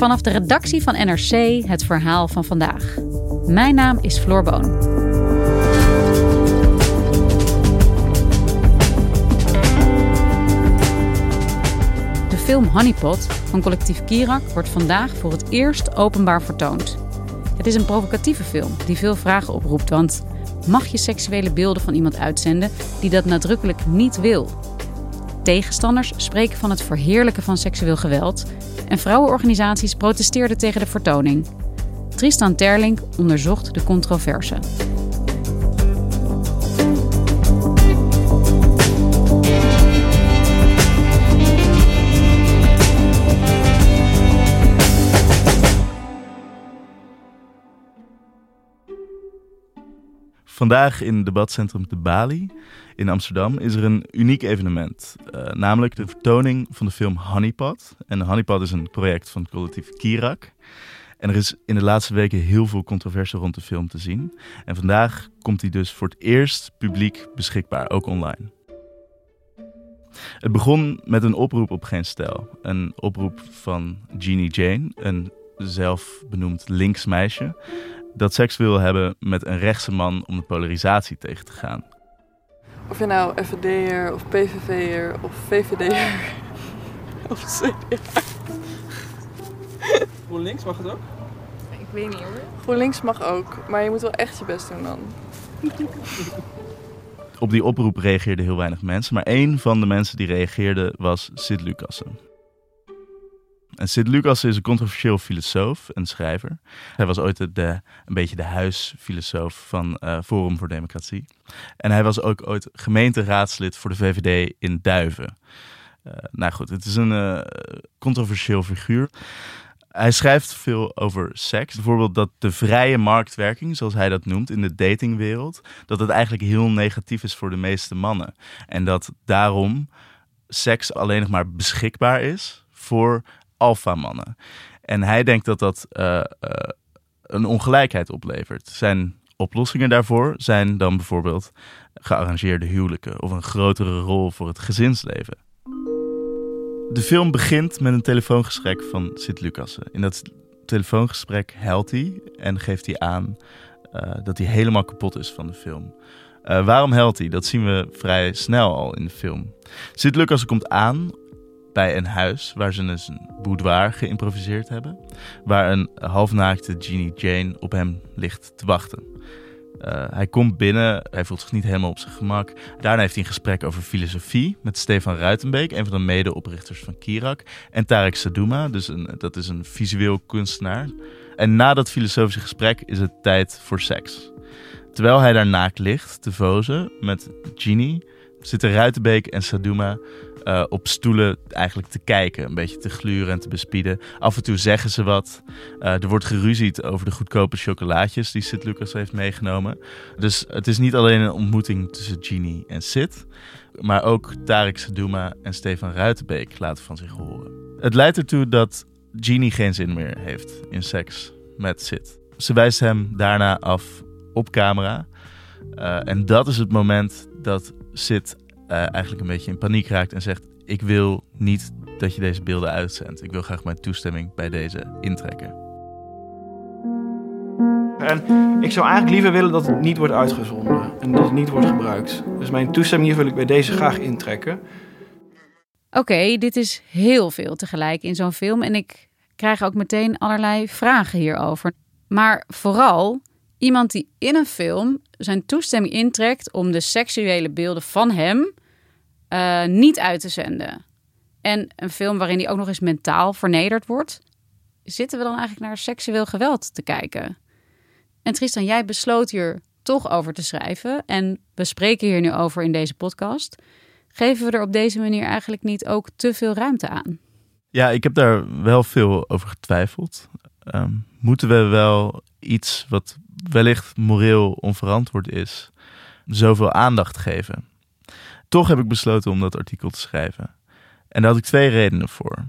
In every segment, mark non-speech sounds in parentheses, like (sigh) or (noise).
Vanaf de redactie van NRC het verhaal van vandaag. Mijn naam is Floor Boon. De film Honeypot van collectief Kirak wordt vandaag voor het eerst openbaar vertoond. Het is een provocatieve film die veel vragen oproept, want mag je seksuele beelden van iemand uitzenden die dat nadrukkelijk niet wil? Tegenstanders spreken van het verheerlijken van seksueel geweld en vrouwenorganisaties protesteerden tegen de vertoning. Tristan Terling onderzocht de controverse. Vandaag in debatcentrum De Bali in Amsterdam is er een uniek evenement. Uh, namelijk de vertoning van de film Honeypot. En Honeypot is een project van het collectief Kirak. En er is in de laatste weken heel veel controverse rond de film te zien. En vandaag komt hij dus voor het eerst publiek beschikbaar, ook online. Het begon met een oproep op Geen Stijl. Een oproep van Jeannie Jane, een zelfbenoemd links meisje dat seks wil hebben met een rechtse man om de polarisatie tegen te gaan. Of je nou FVD'er of PVV'er of VVD'er (laughs) of CDA. GroenLinks mag het ook? Ik weet niet hoor. GroenLinks mag ook, maar je moet wel echt je best doen dan. Op die oproep reageerden heel weinig mensen, maar één van de mensen die reageerde was Sid Lucassen. En Sid Lucas is een controversieel filosoof en schrijver. Hij was ooit de, een beetje de huisfilosoof van uh, Forum voor Democratie. En hij was ook ooit gemeenteraadslid voor de VVD in Duiven. Uh, nou goed, het is een uh, controversieel figuur. Hij schrijft veel over seks. Bijvoorbeeld dat de vrije marktwerking, zoals hij dat noemt, in de datingwereld, dat het eigenlijk heel negatief is voor de meeste mannen. En dat daarom seks alleen nog maar beschikbaar is voor alfamannen. En hij denkt dat dat uh, uh, een ongelijkheid oplevert. Zijn oplossingen daarvoor zijn dan bijvoorbeeld gearrangeerde huwelijken of een grotere rol voor het gezinsleven. De film begint met een telefoongesprek van Sint Lucassen. In dat telefoongesprek huilt hij en geeft hij aan uh, dat hij helemaal kapot is van de film. Waarom huilt hij? Dat zien we vrij snel al in de film. Sint Lucassen komt aan bij een huis waar ze dus een boudoir geïmproviseerd hebben. Waar een halfnaakte Jeannie Jane op hem ligt te wachten. Uh, hij komt binnen, hij voelt zich niet helemaal op zijn gemak. Daarna heeft hij een gesprek over filosofie met Stefan Ruitenbeek, een van de medeoprichters van Kirak. En Tarek Sadouma, dus dat is een visueel kunstenaar. En na dat filosofische gesprek is het tijd voor seks. Terwijl hij daar naakt ligt te vozen met Jeannie, zitten Ruitenbeek en Sadouma uh, op stoelen eigenlijk te kijken. Een beetje te gluren en te bespieden. Af en toe zeggen ze wat. Uh, er wordt geruzied over de goedkope chocolaatjes die Sid Lucas heeft meegenomen. Dus het is niet alleen een ontmoeting tussen Genie en Sid. Maar ook Tarek Sadouma en Stefan Ruitenbeek laten van zich horen. Het leidt ertoe dat Genie geen zin meer heeft in seks met Sid. Ze wijst hem daarna af op camera. Uh, en dat is het moment dat Sid uh, eigenlijk een beetje in paniek raakt en zegt: Ik wil niet dat je deze beelden uitzendt. Ik wil graag mijn toestemming bij deze intrekken. En ik zou eigenlijk liever willen dat het niet wordt uitgezonden en dat het niet wordt gebruikt. Dus mijn toestemming hier wil ik bij deze graag intrekken. Oké, okay, dit is heel veel tegelijk in zo'n film en ik krijg ook meteen allerlei vragen hierover. Maar vooral iemand die in een film zijn toestemming intrekt om de seksuele beelden van hem uh, niet uit te zenden. En een film waarin hij ook nog eens mentaal vernederd wordt. Zitten we dan eigenlijk naar seksueel geweld te kijken? En Tristan, jij besloot hier toch over te schrijven. En we spreken hier nu over in deze podcast. Geven we er op deze manier eigenlijk niet ook te veel ruimte aan? Ja, ik heb daar wel veel over getwijfeld. Um, moeten we wel iets wat wellicht moreel onverantwoord is, zoveel aandacht geven? Toch heb ik besloten om dat artikel te schrijven. En daar had ik twee redenen voor.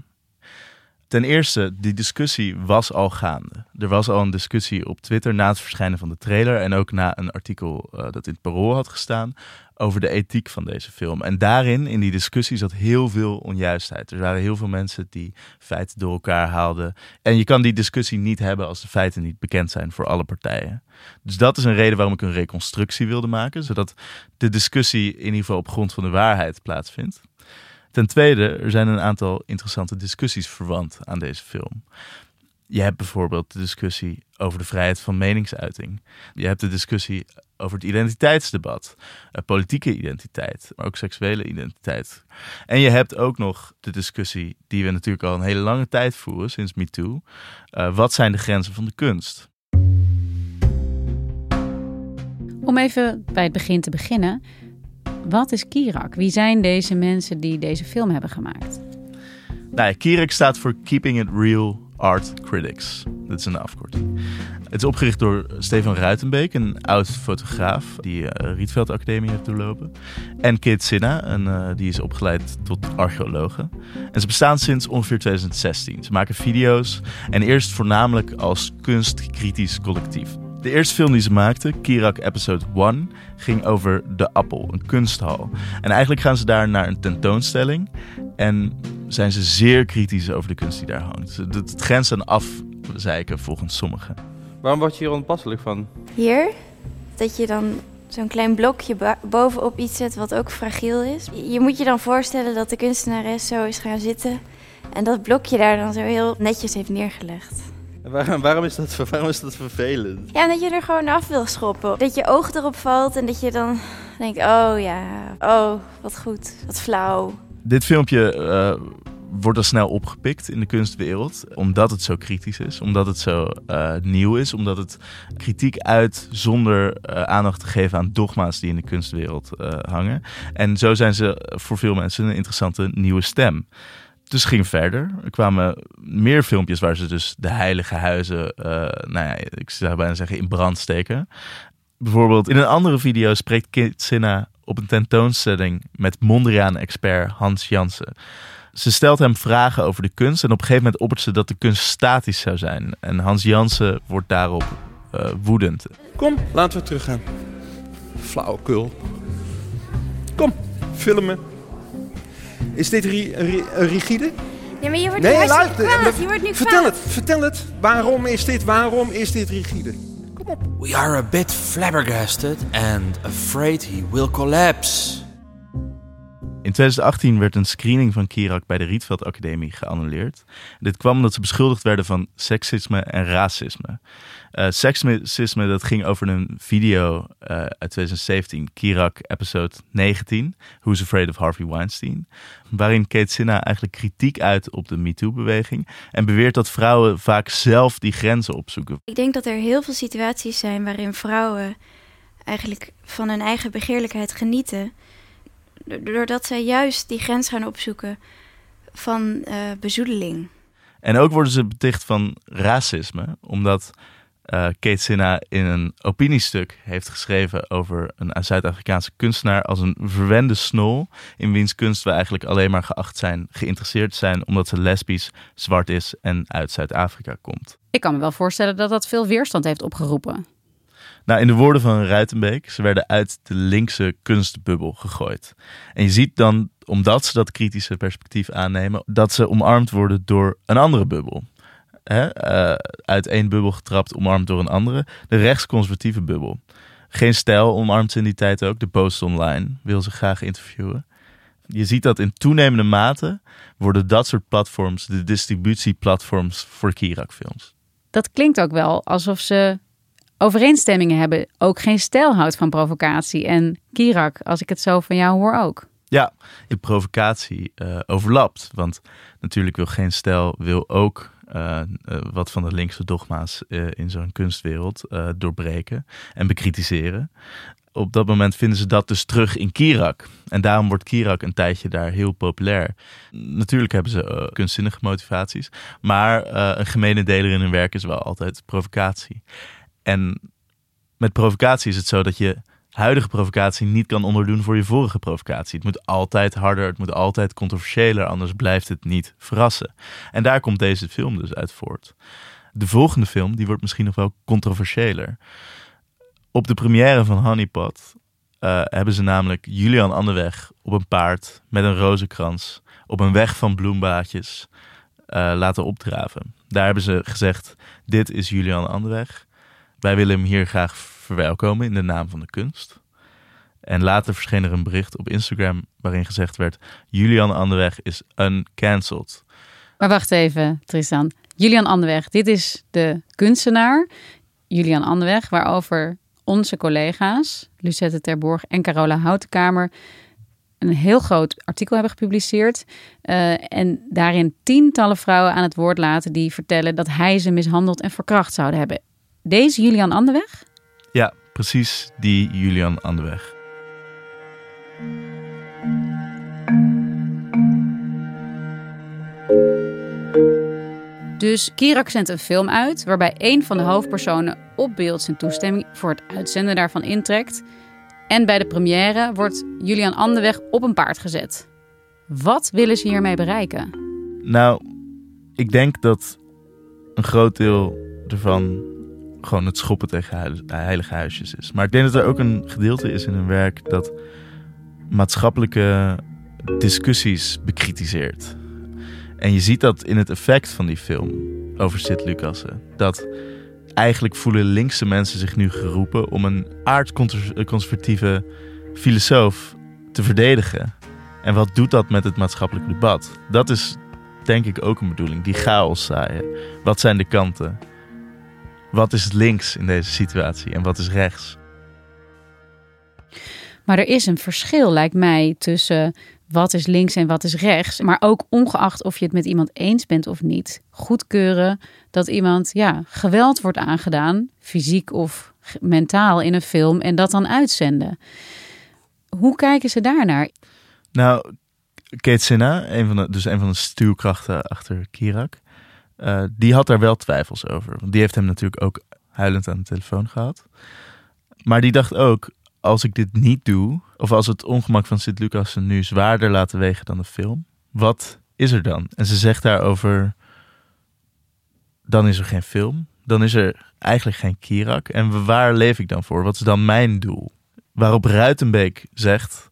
Ten eerste, die discussie was al gaande. Er was al een discussie op Twitter na het verschijnen van de trailer en ook na een artikel uh, dat in het Parool had gestaan over de ethiek van deze film. En daarin, in die discussie, zat heel veel onjuistheid. Er waren heel veel mensen die feiten door elkaar haalden. En je kan die discussie niet hebben als de feiten niet bekend zijn voor alle partijen. Dus dat is een reden waarom ik een reconstructie wilde maken, zodat de discussie in ieder geval op grond van de waarheid plaatsvindt. Ten tweede, er zijn een aantal interessante discussies verwant aan deze film. Je hebt bijvoorbeeld de discussie over de vrijheid van meningsuiting. Je hebt de discussie over het identiteitsdebat, uh, politieke identiteit, maar ook seksuele identiteit. En je hebt ook nog de discussie die we natuurlijk al een hele lange tijd voeren, sinds MeToo. Uh, wat zijn de grenzen van de kunst? Om even bij het begin te beginnen. Wat is Kirak? Wie zijn deze mensen die deze film hebben gemaakt? Nou Kirak staat voor Keeping It Real Art Critics. Dat is een afkorting. Het is opgericht door Stefan Ruitenbeek, een oud fotograaf die uh, Rietveld Academie heeft doorlopen. En Kit Sinna, en, uh, die is opgeleid tot archeologe. En ze bestaan sinds ongeveer 2016. Ze maken video's en eerst voornamelijk als kunstkritisch collectief. De eerste film die ze maakten, Kirak Episode 1, ging over De Appel, een kunsthal. En eigenlijk gaan ze daar naar een tentoonstelling en zijn ze zeer kritisch over de kunst die daar hangt. Het grenst aan afzeiken volgens sommigen. Waarom word je hier onpasselijk van? Hier? Dat je dan zo'n klein blokje bovenop iets zet wat ook fragiel is. Je moet je dan voorstellen dat de kunstenares zo is gaan zitten en dat blokje daar dan zo heel netjes heeft neergelegd. Waarom, waarom, is dat, (laughs) waarom is dat vervelend? Ja, dat je er gewoon af wil schoppen. Dat je oog erop valt en dat je dan denkt: oh ja, oh wat goed, wat flauw. Dit filmpje uh, wordt al snel opgepikt in de kunstwereld, omdat het zo kritisch is, omdat het zo uh, nieuw is, omdat het kritiek uit zonder uh, aandacht te geven aan dogma's die in de kunstwereld hangen. En zo zijn ze voor veel mensen een interessante nieuwe stem. Dus ging verder. Er kwamen meer filmpjes waar ze dus de heilige huizen, uh, nou ja, ik zou bijna zeggen, in brand steken. Bijvoorbeeld in een andere video spreekt Kit Sinna op een tentoonstelling met Mondriaan-expert Hans Jansen. Ze stelt hem vragen over de kunst en op een gegeven moment oppert ze dat de kunst statisch zou zijn. En Hans Jansen wordt daarop uh, woedend. Kom, laten we teruggaan. Flauwekul. Kom, filmen. Is dit ri ri rigide? Nee, maar je wordt nee, nu luister, kwaad. Je wordt nu vertel kwaad. het, vertel het. Waarom is dit, waarom is dit rigide? Kom op. We are a bit flabbergasted and afraid he will collapse. In 2018 werd een screening van Kirak bij de Rietveld Academie geannuleerd. Dit kwam omdat ze beschuldigd werden van seksisme en racisme. Uh, seksisme dat ging over een video uh, uit 2017, Kirak episode 19, Who's Afraid of Harvey Weinstein, waarin Kate Sinna eigenlijk kritiek uit op de MeToo-beweging en beweert dat vrouwen vaak zelf die grenzen opzoeken. Ik denk dat er heel veel situaties zijn waarin vrouwen eigenlijk van hun eigen begeerlijkheid genieten doordat zij juist die grens gaan opzoeken van uh, bezoedeling. En ook worden ze beticht van racisme, omdat uh, Kate Sinna in een opiniestuk heeft geschreven over een Zuid-Afrikaanse kunstenaar als een verwende snol, in wiens kunst we eigenlijk alleen maar geacht zijn, geïnteresseerd zijn, omdat ze lesbisch, zwart is en uit Zuid-Afrika komt. Ik kan me wel voorstellen dat dat veel weerstand heeft opgeroepen. Nou, in de woorden van Ruitenbeek, ze werden uit de linkse kunstbubbel gegooid. En je ziet dan, omdat ze dat kritische perspectief aannemen, dat ze omarmd worden door een andere bubbel. Hè? Uh, uit één bubbel getrapt, omarmd door een andere. De rechtsconservatieve bubbel. Geen stijl omarmt in die tijd ook. De Post Online wil ze graag interviewen. Je ziet dat in toenemende mate worden dat soort platforms de distributieplatforms voor Kirak-films. Dat klinkt ook wel alsof ze overeenstemmingen hebben. Ook geen stijl houdt van provocatie. En Kirak, als ik het zo van jou hoor ook. Ja, de provocatie uh, overlapt. Want natuurlijk wil geen stijl wil ook uh, uh, wat van de linkse dogma's in zo'n kunstwereld doorbreken en bekritiseren. Op dat moment vinden ze dat dus terug in Kirak. En daarom wordt Kirak een tijdje daar heel populair. Natuurlijk hebben ze kunstzinnige motivaties. Maar een gemene deler in hun werk is wel altijd provocatie. En met provocatie is het zo dat je huidige provocatie niet kan onderdoen voor je vorige provocatie. Het moet altijd harder, het moet altijd controversiëler, anders blijft het niet verrassen. En daar komt deze film dus uit voort. De volgende film, die wordt misschien nog wel controversiëler. Op de première van Honeypot uh, hebben ze namelijk Julian Anderweg op een paard met een rozenkrans op een weg van bloembaadjes uh, laten opdraven. Daar hebben ze gezegd: Dit is Julian Anderweg. Wij willen hem hier graag verwelkomen in de naam van de kunst. En later verscheen er een bericht op Instagram waarin gezegd werd: Julian Anderweg is uncancelled. Maar wacht even, Tristan. Julian Anderweg, dit is de kunstenaar. Julian Anderweg, waarover onze collega's, Lucette Terborg en Carola Houtenkamer, een heel groot artikel hebben gepubliceerd. Uh, en daarin tientallen vrouwen aan het woord laten die vertellen dat hij ze mishandeld en verkracht zouden hebben. Deze Julian Anderweg? Ja, precies die Julian Anderweg. Dus Kirak zendt een film uit waarbij een van de hoofdpersonen op beeld zijn toestemming voor het uitzenden daarvan intrekt. En bij de première wordt Julian Anderweg op een paard gezet. Wat willen ze hiermee bereiken? Nou, ik denk dat een groot deel ervan gewoon het schoppen tegen heilige huisjes is. Maar ik denk dat er ook een gedeelte is in hun werk dat maatschappelijke discussies bekritiseert. En je ziet dat in het effect van die film over Sid Lucassen. Dat eigenlijk voelen linkse mensen zich nu geroepen om een aardconservatieve filosoof te verdedigen. En wat doet dat met het maatschappelijk debat? Dat is denk ik ook een bedoeling. Die chaos zaaien. Wat zijn de kanten? Wat is links in deze situatie en wat is rechts? Maar er is een verschil, lijkt mij, tussen wat is links en wat is rechts. Maar ook ongeacht of je het met iemand eens bent of niet, goedkeuren dat iemand ja, geweld wordt aangedaan, fysiek of mentaal in een film, en dat dan uitzenden. Hoe kijken ze daarnaar? Nou, Kate Sinna, een van de, dus een van de stuurkrachten achter Kirak, uh, die had daar wel twijfels over. Want die heeft hem natuurlijk ook huilend aan de telefoon gehad. Maar die dacht ook, als ik dit niet doe, of als het ongemak van Sint-Lucas nu zwaarder laten wegen dan de film, wat is er dan? En ze zegt daarover, dan is er geen film, dan is er eigenlijk geen Kirak. En waar leef ik dan voor? Wat is dan mijn doel? Waarop Ruitenbeek zegt,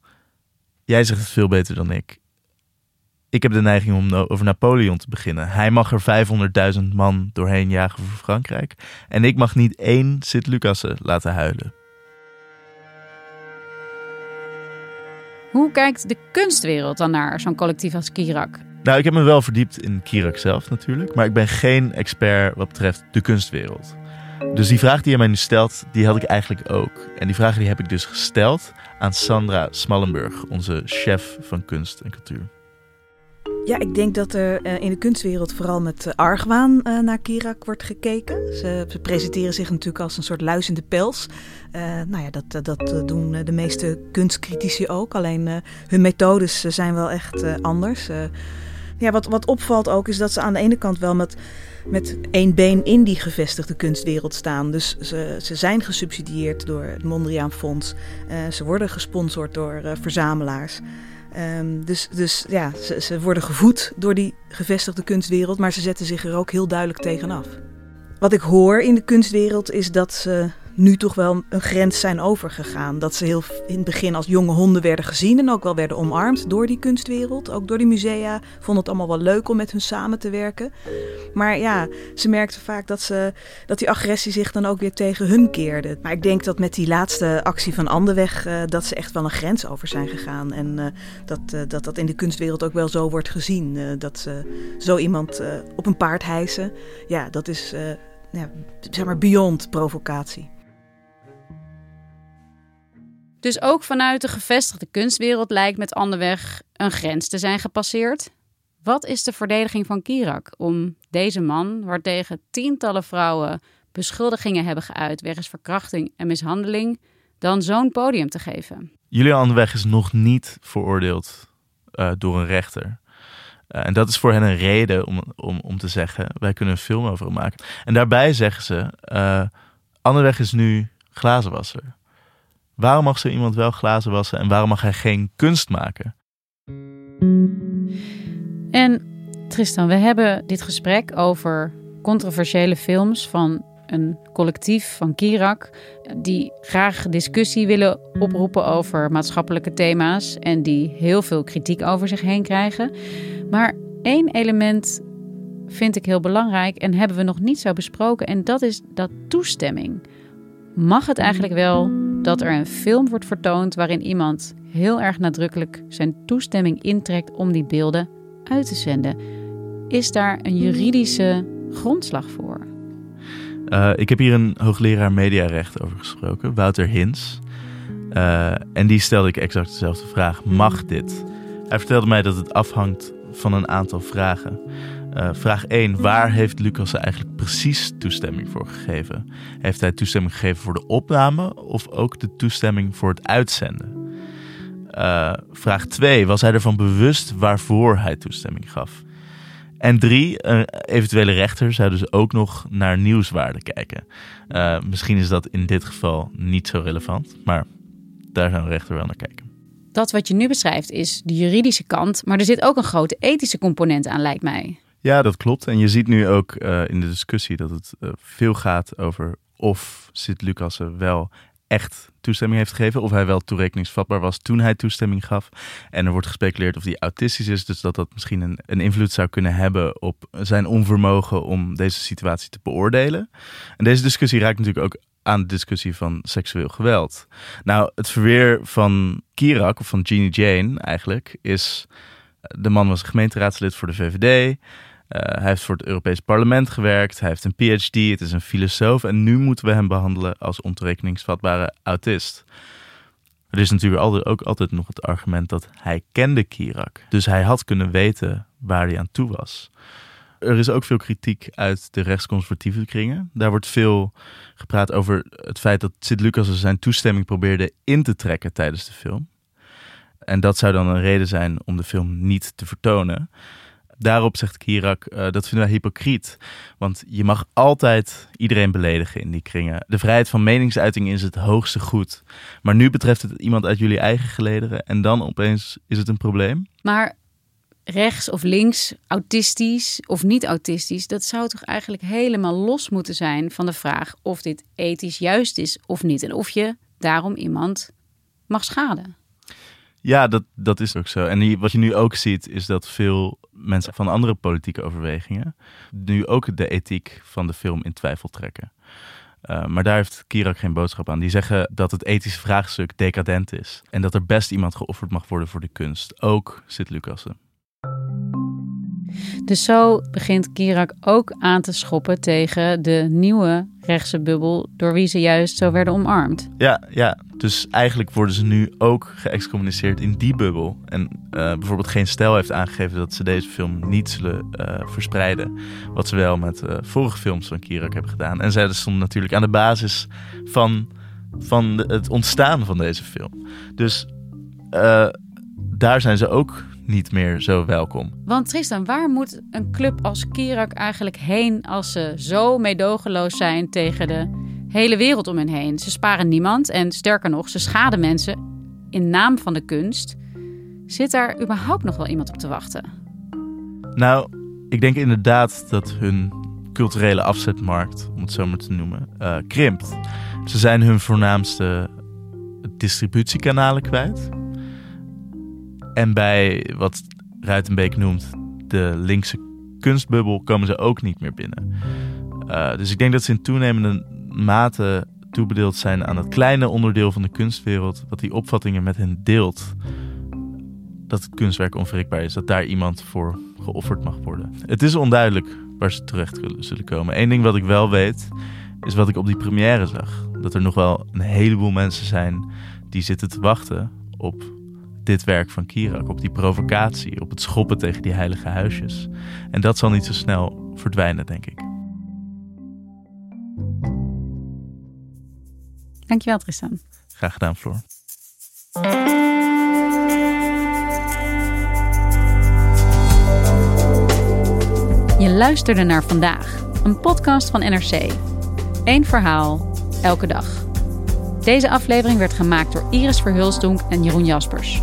jij zegt het veel beter dan ik. Ik heb de neiging om over Napoleon te beginnen. Hij mag er 500.000 man doorheen jagen voor Frankrijk. En ik mag niet één Sint-Lucassen laten huilen. Hoe kijkt de kunstwereld dan naar zo'n collectief als Kirak? Nou, ik heb me wel verdiept in Kirak zelf natuurlijk, maar ik ben geen expert wat betreft de kunstwereld. Dus die vraag die je mij nu stelt, die had ik eigenlijk ook. En die vraag die heb ik dus gesteld aan Sandra Smallenburg, onze chef van kunst en cultuur. Ja, ik denk dat er uh, in de kunstwereld vooral met uh, argwaan uh, naar Kirak wordt gekeken. Ze, ze, presenteren zich natuurlijk als een soort luizende pels. nou ja, dat, dat doen de meeste kunstcritici ook. Alleen hun methodes zijn wel echt anders. ja, wat, wat opvalt ook is dat ze aan de ene kant wel met, met één been in die gevestigde kunstwereld staan. Dus ze, ze zijn gesubsidieerd door het Mondriaan Fonds. ze worden gesponsord door verzamelaars. Um, dus, dus ja, ze, ze, worden gevoed door die gevestigde kunstwereld, maar ze zetten zich er ook heel duidelijk tegenaf. Wat ik hoor in de kunstwereld is dat ze nu toch wel een grens zijn overgegaan. Dat ze heel in het begin als jonge honden werden gezien en ook wel werden omarmd door die kunstwereld. Ook door die musea vonden het allemaal wel leuk om met hun samen te werken. Maar ja, ze merkten vaak dat, ze, dat die agressie zich dan ook weer tegen hun keerde. Maar ik denk dat met die laatste actie van Anderweg uh, dat ze echt wel een grens over zijn gegaan. En uh, dat, uh, dat dat in de kunstwereld ook wel zo wordt gezien. dat ze zo iemand op een paard hijsen. Ja, dat is ja, zeg maar beyond provocatie. Dus ook vanuit de gevestigde kunstwereld lijkt met Anderweg een grens te zijn gepasseerd. Wat is de verdediging van Kirak om deze man, waartegen tientallen vrouwen beschuldigingen hebben geuit wegens verkrachting en mishandeling, dan zo'n podium te geven? Julian Anderweg is nog niet veroordeeld uh, door een rechter. Uh, en dat is voor hen een reden om, om, om te zeggen: wij kunnen een film over hem maken. En daarbij zeggen ze: uh, Anderweg is nu glazenwasser. Waarom mag zo iemand wel glazen wassen en waarom mag hij geen kunst maken? En Tristan, we hebben dit gesprek over controversiële films van een collectief van Kirak die graag discussie willen oproepen over maatschappelijke thema's en die heel veel kritiek over zich heen krijgen. Maar één element vind ik heel belangrijk en hebben we nog niet zo besproken en dat is dat toestemming. Mag het eigenlijk wel dat er een film wordt vertoond waarin iemand heel erg nadrukkelijk zijn toestemming intrekt om die beelden uit te zenden? Is daar een juridische grondslag voor? Uh, ik heb hier een hoogleraar mediarecht over gesproken, Wouter Hins. Uh, en die stelde ik exact dezelfde vraag: mag dit? Hij vertelde mij dat het afhangt van een aantal vragen. Uh, vraag 1. Waar heeft Lucas eigenlijk precies toestemming voor gegeven? Heeft hij toestemming gegeven voor de opname of ook de toestemming voor het uitzenden? Uh, vraag 2. Was hij ervan bewust waarvoor hij toestemming gaf? En drie, eventuele rechter zou dus ook nog naar nieuwswaarde kijken. Uh, misschien is dat in dit geval niet zo relevant, maar daar zou een rechter wel naar kijken. Dat wat je nu beschrijft is de juridische kant, maar er zit ook een grote ethische component aan, lijkt mij. Ja, dat klopt. En je ziet nu ook uh, in de discussie dat het veel gaat over of Sint Lucassen wel echt toestemming heeft gegeven. Of hij wel toerekeningsvatbaar was toen hij toestemming gaf. En er wordt gespeculeerd of hij autistisch is. Dus dat dat misschien een, een invloed zou kunnen hebben op zijn onvermogen om deze situatie te beoordelen. En deze discussie raakt natuurlijk ook aan de discussie van seksueel geweld. Nou, het verweer van Kirak, of van Jeannie Jane eigenlijk, is... De man was gemeenteraadslid voor de VVD. Uh, hij heeft voor het Europees Parlement gewerkt. Hij heeft een PhD. Het is een filosoof. En nu moeten we hem behandelen als ontoerekeningsvatbare autist. Er is natuurlijk altijd, ook altijd nog het argument dat hij kende Kirak. Dus hij had kunnen weten waar hij aan toe was. Er is ook veel kritiek uit de rechtsconservatieve kringen. Daar wordt veel gepraat over het feit dat Sint-Lucas zijn toestemming probeerde in te trekken tijdens de film. En dat zou dan een reden zijn om de film niet te vertonen. Daarop zegt Kirak, uh, dat vinden wij hypocriet. Want je mag altijd iedereen beledigen in die kringen. De vrijheid van meningsuiting is het hoogste goed. Maar nu betreft het iemand uit jullie eigen gelederen en dan opeens is het een probleem. Maar rechts of links, autistisch of niet autistisch, dat zou toch eigenlijk helemaal los moeten zijn van de vraag of dit ethisch juist is of niet. En of je daarom iemand mag schaden. Ja, dat, dat is ook zo. En wat je nu ook ziet, is dat veel mensen van andere politieke overwegingen nu ook de ethiek van de film in twijfel trekken. Uh, maar daar heeft Kirak geen boodschap aan. Die zeggen dat het ethische vraagstuk decadent is. En dat er best iemand geofferd mag worden voor de kunst. Ook Sint Lucassen. Dus zo begint Kirak ook aan te schoppen tegen de nieuwe rechtse bubbel door wie ze juist zo werden omarmd. Ja, ja. dus eigenlijk worden ze nu ook geëxcommuniceerd in die bubbel. En uh, bijvoorbeeld geen stijl heeft aangegeven dat ze deze film niet zullen uh, verspreiden. Wat ze wel met uh, vorige films van Kirak hebben gedaan. En zij stonden natuurlijk aan de basis van, van het ontstaan van deze film. Dus daar zijn ze ook niet meer zo welkom. Want Tristan, waar moet een club als Kirak eigenlijk heen als ze zo meedogenloos zijn tegen de hele wereld om hen heen? Ze sparen niemand en sterker nog, ze schaden mensen in naam van de kunst. Zit daar überhaupt nog wel iemand op te wachten? Nou, ik denk inderdaad dat hun culturele afzetmarkt, om het zo maar te noemen, uh, krimpt. Ze zijn hun voornaamste distributiekanalen kwijt. En bij wat Ruitenbeek noemt de linkse kunstbubbel komen ze ook niet meer binnen. Uh, dus ik denk dat ze in toenemende mate toebedeeld zijn aan het kleine onderdeel van de kunstwereld, wat die opvattingen met hen deelt. Dat kunstwerk onwrikbaar is, dat daar iemand voor geofferd mag worden. Het is onduidelijk waar ze terecht zullen komen. Eén ding wat ik wel weet, is wat ik op die première zag. Dat er nog wel een heleboel mensen zijn die zitten te wachten op dit werk van Kirak, op die provocatie, op het schoppen tegen die heilige huisjes. En dat zal niet zo snel verdwijnen, denk ik. Dankjewel, Tristan. Graag gedaan, Floor. Je luisterde naar vandaag, een podcast van NRC. Eén verhaal, elke dag. Deze aflevering werd gemaakt door Iris Verhulsdonk en Jeroen Jaspers.